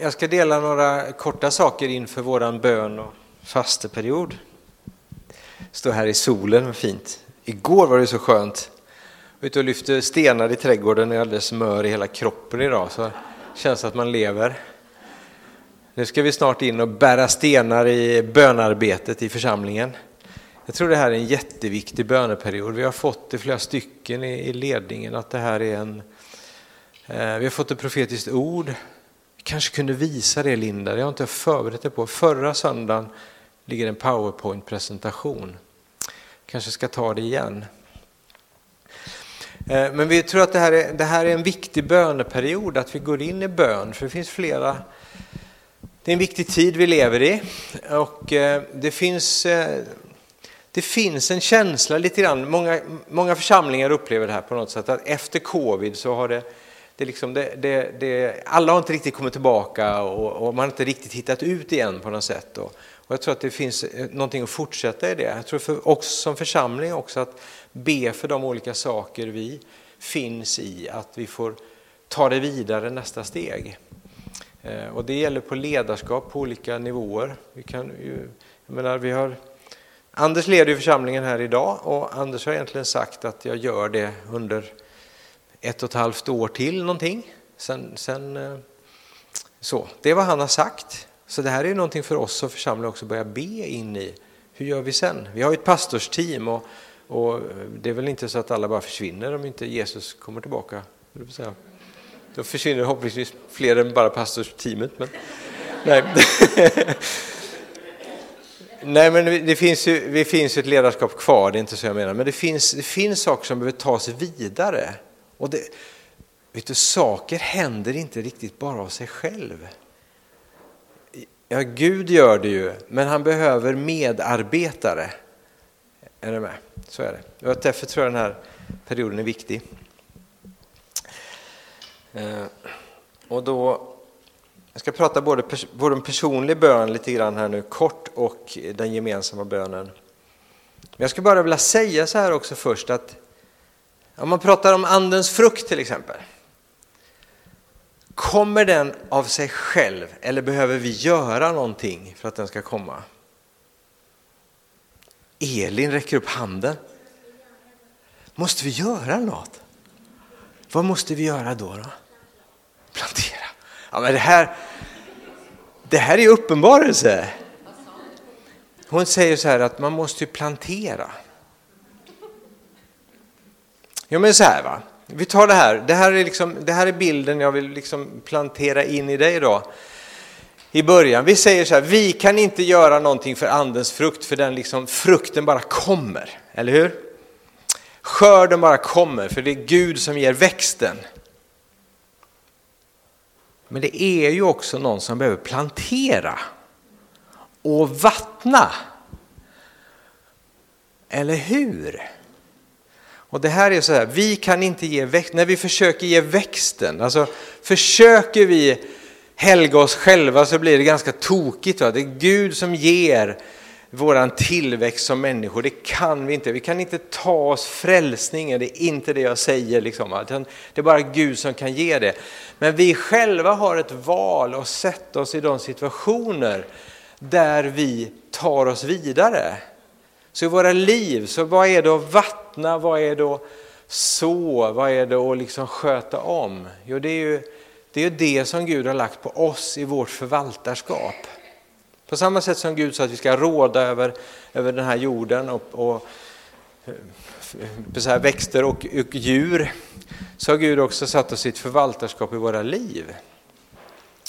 Jag ska dela några korta saker inför våran bön och fasteperiod. Står här i solen, vad fint. Igår var det så skönt. Jag var ute och lyfte stenar i trädgården och jag alldeles mör i hela kroppen idag så det känns att man lever. Nu ska vi snart in och bära stenar i bönarbetet i församlingen. Jag tror det här är en jätteviktig böneperiod. Vi har fått det flera stycken i ledningen att det här är en... Eh, vi har fått ett profetiskt ord kanske kunde visa det Linda, det har inte förberett det på. Förra söndagen ligger en powerpoint-presentation. Kanske ska ta det igen. Eh, men vi tror att det här, är, det här är en viktig böneperiod, att vi går in i bön, för det finns flera det är en viktig tid vi lever i och eh, det finns, eh, det finns en känsla lite grann, många, många församlingar upplever det här på något sätt, att efter covid så har det det liksom, det, det, det, alla har inte riktigt kommit tillbaka och, och, man har inte riktigt hittat ut igen på något sätt. Och, och jag tror att det finns eh, någonting att fortsätta i det. Jag tror för oss som församling också att be för de olika saker vi finns i, att vi får ta det vidare nästa steg. Eh, och det gäller på ledarskap på olika nivåer. Vi kan ju, jag menar, vi har, Anders leder ju församlingen här idag och Anders har egentligen sagt att jag gör det under ett och ett halvt år till någonting. Sen, sen, eh, så. Det är vad han har sagt. Så det här är någonting för oss som församling också börja be in i. Hur gör vi sen? Vi har ju ett pastorsteam och, och det är väl inte så att alla bara försvinner om inte Jesus kommer tillbaka. Då försvinner förhoppningsvis fler än bara pastorsteamet. Men, nej. Nej, men det finns, ju, det finns ju ett ledarskap kvar, det är inte så jag menar. Men det finns, det finns saker som behöver tas vidare. Och det, vet du, saker händer inte riktigt bara av sig själv. Ja, Gud gör det ju, men han behöver medarbetare. Är du med? Så är det. Och därför tror jag den här perioden är viktig. Eh, och då, jag ska prata både, både om personlig bön lite grann här nu kort och den gemensamma bönen. Men jag skulle bara vilja säga så här också först att om man pratar om andens frukt till exempel. Kommer den av sig själv eller behöver vi göra någonting för att den ska komma? Elin räcker upp handen. Måste vi göra något? Vad måste vi göra då? då? Plantera. Ja, men det, här, det här är uppenbarelse. Hon säger så här att man måste plantera. Jo men så här va, vi tar det här. Det här är, liksom, det här är bilden jag vill liksom plantera in i dig idag. I början, vi säger så här, vi kan inte göra någonting för andens frukt för den liksom, frukten bara kommer, eller hur? Skörden bara kommer för det är Gud som ger växten. Men det är ju också någon som behöver plantera och vattna. Eller hur? Och det här är så här, vi kan inte ge växt, när vi försöker ge växten, alltså försöker vi helga oss själva så blir det ganska tokigt. Va? Det är Gud som ger våran tillväxt som människor, det kan vi inte. Vi kan inte ta oss frälsningen, det är inte det jag säger. Liksom. Det är bara Gud som kan ge det. Men vi själva har ett val att sätta oss i de situationer där vi tar oss vidare. Så i våra liv, så vad är det att vattna, vad är det att så, vad är det att liksom sköta om? Jo, det är ju det, är det som Gud har lagt på oss i vårt förvaltarskap. På samma sätt som Gud sa att vi ska råda över, över den här jorden och, och så här växter och, och djur, så har Gud också satt oss i ett förvaltarskap i våra liv.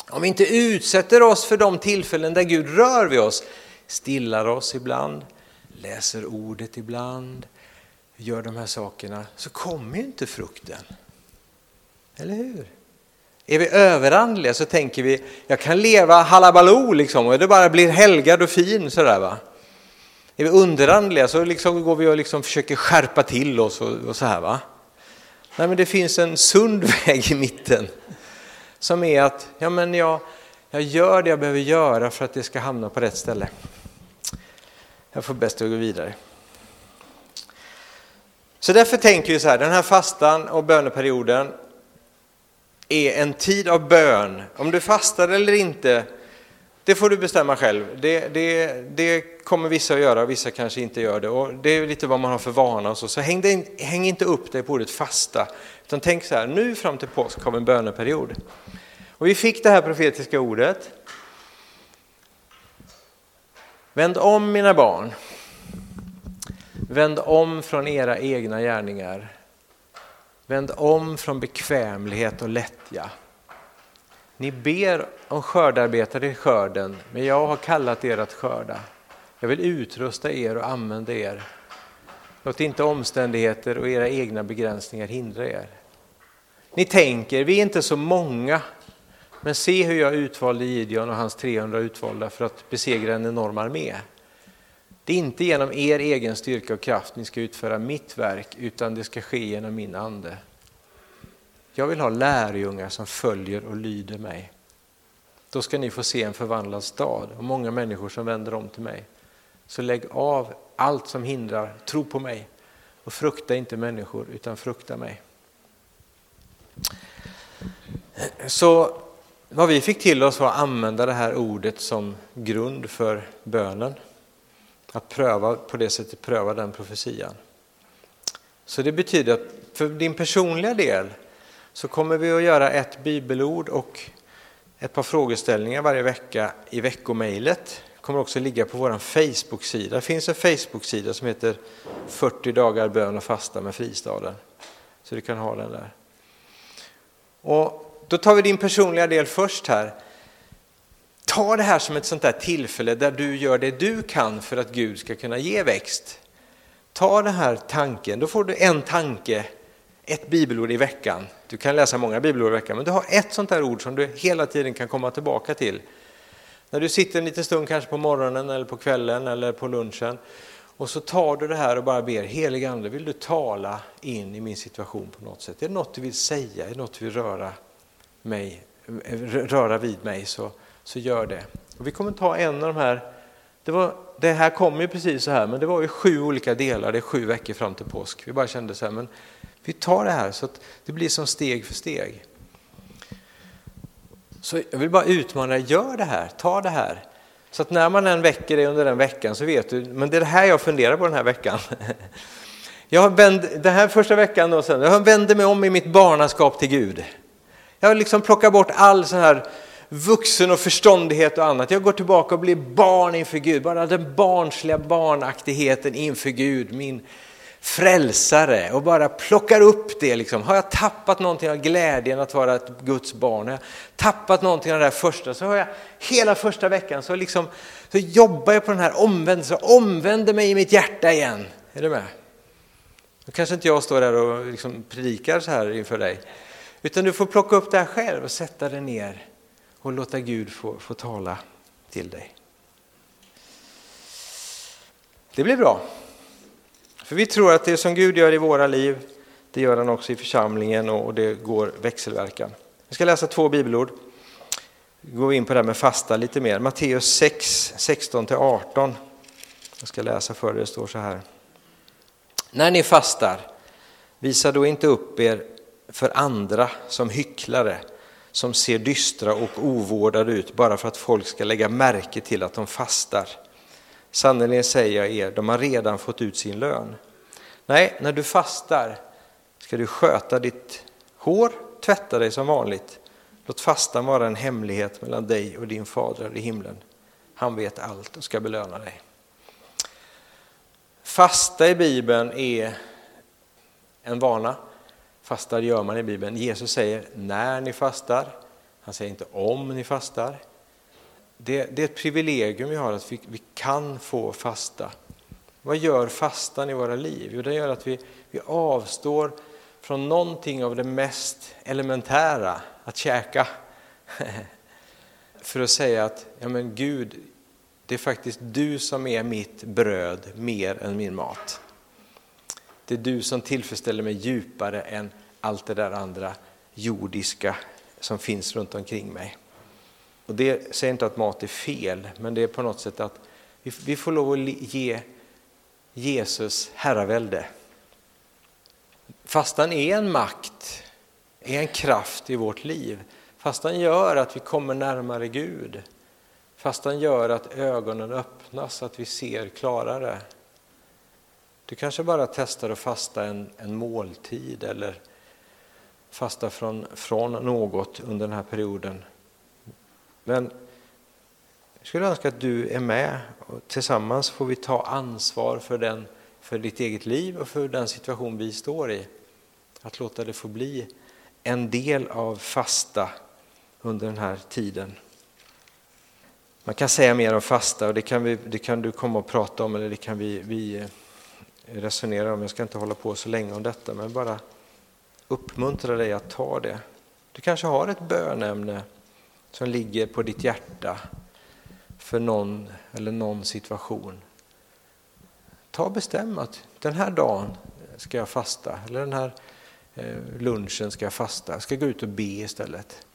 Om vi inte utsätter oss för de tillfällen där Gud rör vid oss, stillar oss ibland, läser ordet ibland, gör de här sakerna, så kommer ju inte frukten. Eller hur? Är vi överandliga så tänker vi, jag kan leva halabaloo liksom och det bara blir helgad och fin sådär va. Är vi underandliga så liksom går vi och liksom försöker skärpa till oss och, och så här va. Nej men det finns en sund väg i mitten som är att, ja men jag, jag gör det jag behöver göra för att det ska hamna på rätt ställe. Jag får bäst att gå vidare. Så därför tänker vi så här, den här fastan och böneperioden, är en tid av bön. Om du fastar eller inte, det får du bestämma själv. Det, det, det kommer vissa att göra, vissa kanske inte gör det. Och det är lite vad man har för vana. Och så så häng, in, häng inte upp dig på ordet fasta. Utan tänk så här, nu fram till påsk kommer en böneperiod. Och vi fick det här profetiska ordet. Vänd om mina barn. Vänd om från era egna gärningar. Vänd om från bekvämlighet och lättja. Ni ber om skördarbetare i skörden, men jag har kallat er att skörda. Jag vill utrusta er och använda er. Låt inte omständigheter och era egna begränsningar hindra er. Ni tänker, vi är inte så många, men se hur jag utvalde Gideon och hans 300 utvalda för att besegra en enorm armé. Det är inte genom er egen styrka och kraft ni ska utföra mitt verk, utan det ska ske genom min ande. Jag vill ha lärjungar som följer och lyder mig. Då ska ni få se en förvandlad stad och många människor som vänder om till mig. Så lägg av allt som hindrar, tro på mig och frukta inte människor utan frukta mig. Så vad vi fick till oss var att använda det här ordet som grund för bönen. Att pröva på det sättet pröva den profetian. Så det betyder att för din personliga del så kommer vi att göra ett bibelord och ett par frågeställningar varje vecka i veckomejlet. kommer också ligga på vår Facebook-sida. Det finns en Facebook-sida som heter 40 dagar bön och fasta med fristaden. Så du kan ha den där. Och då tar vi din personliga del först här. Ta det här som ett sånt där tillfälle där du gör det du kan för att Gud ska kunna ge växt. Ta den här tanken, då får du en tanke, ett bibelord i veckan. Du kan läsa många bibelord i veckan, men du har ett sånt där ord som du hela tiden kan komma tillbaka till. När du sitter en liten stund, kanske på morgonen eller på kvällen eller på lunchen, och så tar du det här och bara ber, Helige ande, vill du tala in i min situation på något sätt? Är det något du vill säga? Är det något du vill röra, mig, röra vid mig? Så så gör det. Och vi kommer ta en av de här, det, var, det här kom ju precis så här, men det var ju sju olika delar, det är sju veckor fram till påsk. Vi bara kände så här, men vi tar det här så att det blir som steg för steg. Så jag vill bara utmana dig, gör det här, ta det här. Så att när man än väcker dig under den veckan så vet du, men det är det här jag funderar på den här veckan. Jag vänd, den här första veckan då, sen, jag vände mig om i mitt barnaskap till Gud. Jag har liksom plockat bort all sån här vuxen och förståndighet och annat. Jag går tillbaka och blir barn inför Gud. Bara den barnsliga barnaktigheten inför Gud, min frälsare. Och bara plockar upp det. Liksom. Har jag tappat någonting av glädjen att vara ett Guds barn, har jag tappat någonting av det här första, så har jag hela första veckan så, liksom, så jobbar jag på den här omvändelsen, omvänder mig i mitt hjärta igen. Är du med? Då kanske inte jag står där och liksom predikar så här inför dig. Utan du får plocka upp det här själv och sätta det ner och låta Gud få, få tala till dig. Det blir bra. För vi tror att det som Gud gör i våra liv, det gör han också i församlingen och det går växelverkan. Vi ska läsa två bibelord. Gå in på det här med fasta lite mer. Matteus 6, 16-18. Jag ska läsa för det, det står så här. När ni fastar, visa då inte upp er för andra som hycklare som ser dystra och ovårdade ut bara för att folk ska lägga märke till att de fastar. Sannerligen säger jag er, de har redan fått ut sin lön. Nej, när du fastar ska du sköta ditt hår, tvätta dig som vanligt. Låt fastan vara en hemlighet mellan dig och din fader i himlen. Han vet allt och ska belöna dig. Fasta i Bibeln är en vana Fastar gör man i Bibeln. Jesus säger när ni fastar. Han säger inte om ni fastar. Det, det är ett privilegium vi har att vi, vi, kan få fasta. Vad gör fastan i våra liv? Jo, det gör att vi, vi avstår från någonting av det mest elementära, att käka. För att säga att ja, men Gud, det är faktiskt du som är mitt bröd mer än min mat. Det är du som tillfredsställer mig djupare än allt det där andra jordiska som finns runt omkring mig. Och det säger inte att mat är fel, men det är på något sätt att vi får lov att ge Jesus herravälde. Fastan är en makt, är en kraft i vårt liv. Fastan gör att vi kommer närmare Gud. Fastan gör att ögonen öppnas, att vi ser klarare. Du kanske bara testar att fasta en, en måltid eller fasta från, från något under den här perioden. Men jag skulle önska att du är med och tillsammans får vi ta ansvar för, den, för ditt eget liv och för den situation vi står i. Att låta det få bli en del av fasta under den här tiden. Man kan säga mer om fasta och det kan, vi, det kan du komma och prata om eller det kan vi, vi resonera om. Jag ska inte hålla på så länge om detta men bara uppmuntra dig att ta det. Du kanske har ett bönämne som ligger på ditt hjärta för någon eller någon situation. Ta och bestäm att den här dagen ska jag fasta eller den här eh, lunchen ska jag fasta. Jag ska gå ut och be istället.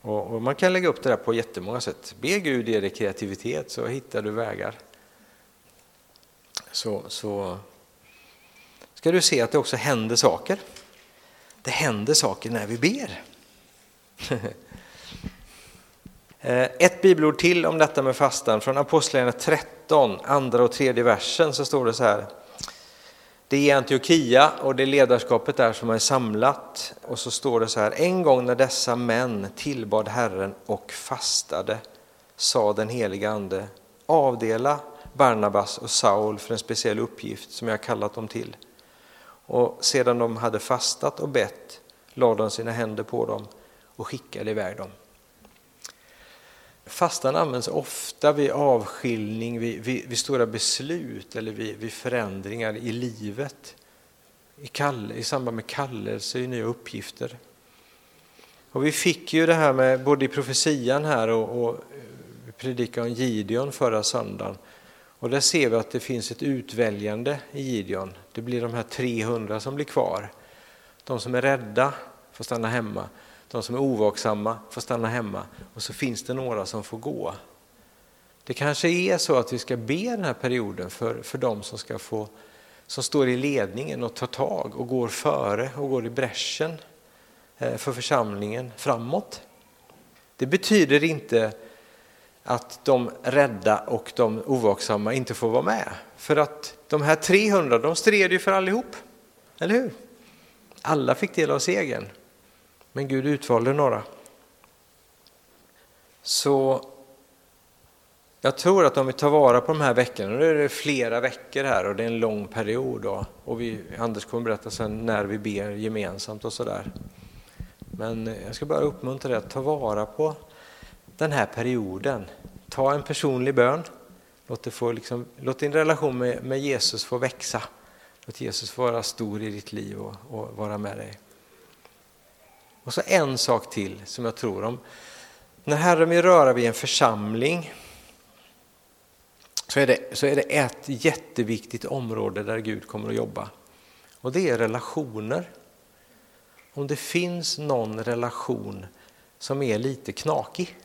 Och, man kan lägga upp det där på jättemånga sätt. Be Gud ge dig kreativitet så hittar du vägar. Så, så ska du se att det också händer saker. Det händer saker när vi ber. Eh, ett bibelord till om detta med fastan. Från Apostlagärningarna 13, andra och tredje versen så står det så här. Det är Antiochia och det är ledarskapet där som är samlat. Och så står det så här. En gång när dessa män tillbad Herren och fastade sa den heliga ande avdela Barnabas och Saul för en speciell uppgift som jag kallat dem till. Och sedan de hade fastat och bett lade de sina händer på dem och skickade iväg dem. Fastan används ofta vid avskiljning, vid, vid, vid stora beslut eller vid, vid, förändringar i livet. I, kall, I samband med kallelse, i nya uppgifter. Och vi fick ju det här med, både i profetian här och, och predikan om Gideon förra söndagen. Och där ser vi att det finns ett utväljande i Gideon. Det blir de här 300 som blir kvar. De som är rädda får stanna hemma. De som är ovaksamma får stanna hemma och så finns det några som får gå. Det kanske är så att vi ska be den här perioden för, för de som, ska få, som står i ledningen och tar tag och går före och går i bräschen eh, för församlingen framåt. Det betyder inte att de rädda och de ovaksamma inte får vara med. För att de här 300, de stred ju för allihop. Eller hur? Alla fick del av segern. Men Gud utvalde några. Så jag tror att om vi tar vara på de här veckorna, nu är det flera veckor här och det är en lång period då, och vi, Anders kommer berätta sen när vi ber gemensamt och sådär. Men jag ska bara uppmuntra dig att ta vara på den här perioden. Ta en personlig bön, låt, det få liksom, låt din relation med, med, Jesus få växa. Låt Jesus vara stor i ditt liv och, och vara med dig. Och så en sak till som jag tror om. När Herren vill röra vid en församling så är, det, så är det ett jätteviktigt område där Gud kommer att jobba. Och det är relationer. Om det finns någon relation som är lite knakig,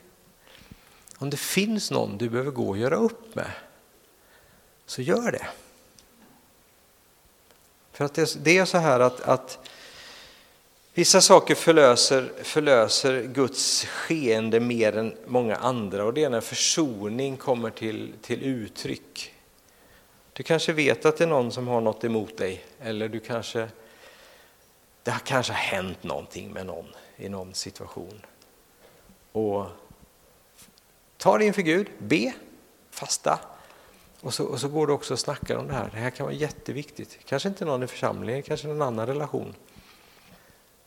om det finns någon du behöver gå och göra upp med, så gör det. För att det, är så här att, att Vissa saker förlöser, förlöser Guds skeende mer än många andra och det är när försoning kommer till, till uttryck. Du kanske vet att det är någon som har något emot dig eller du kanske, det har kanske hänt någonting med någon i någon situation. Och ta det inför Gud, be, fasta och så, och så går du också och snackar om det här. Det här kan vara jätteviktigt. Kanske inte någon i församlingen, kanske någon annan relation.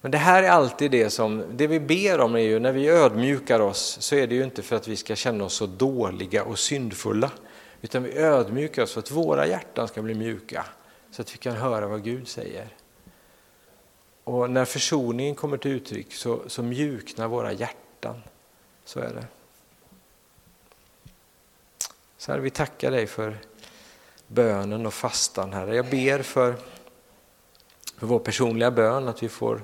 Men det här är alltid det som, det vi ber om är ju när vi ödmjukar oss så är det ju inte för att vi ska känna oss så dåliga och syndfulla. Utan vi ödmjukar oss för att våra hjärtan ska bli mjuka så att vi kan höra vad Gud säger. Och när försoningen kommer till uttryck så, så mjuknar våra hjärtan. Så är det. Så här, vi tackar dig för bönen och fastan, Herre. Jag ber för, för vår personliga bön, att vi får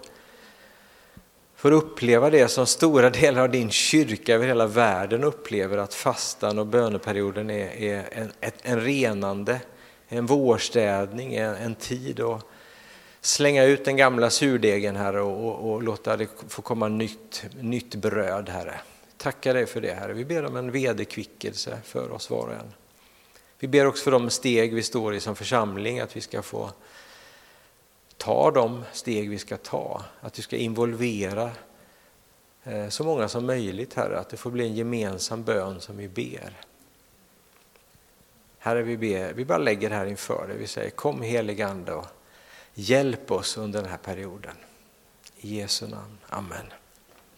får uppleva det som stora delar av din kyrka över hela världen upplever att fastan och böneperioden är, är en, ett, en renande, en vårstädning, en, en tid att slänga ut den gamla surdegen, Herre, och, och, och låta det få komma nytt, nytt bröd, Herre. Tackar dig för det, Herre. Vi ber om en vederkvickelse för oss var och en. Vi ber också för de steg vi står i som församling, att vi ska få ta de steg vi ska ta, att vi ska involvera eh, så många som möjligt, Herre, att det får bli en gemensam bön som vi ber. Herre, vi, ber, vi bara lägger det här inför dig. Vi säger kom heligande och hjälp oss under den här perioden. I Jesu namn. Amen.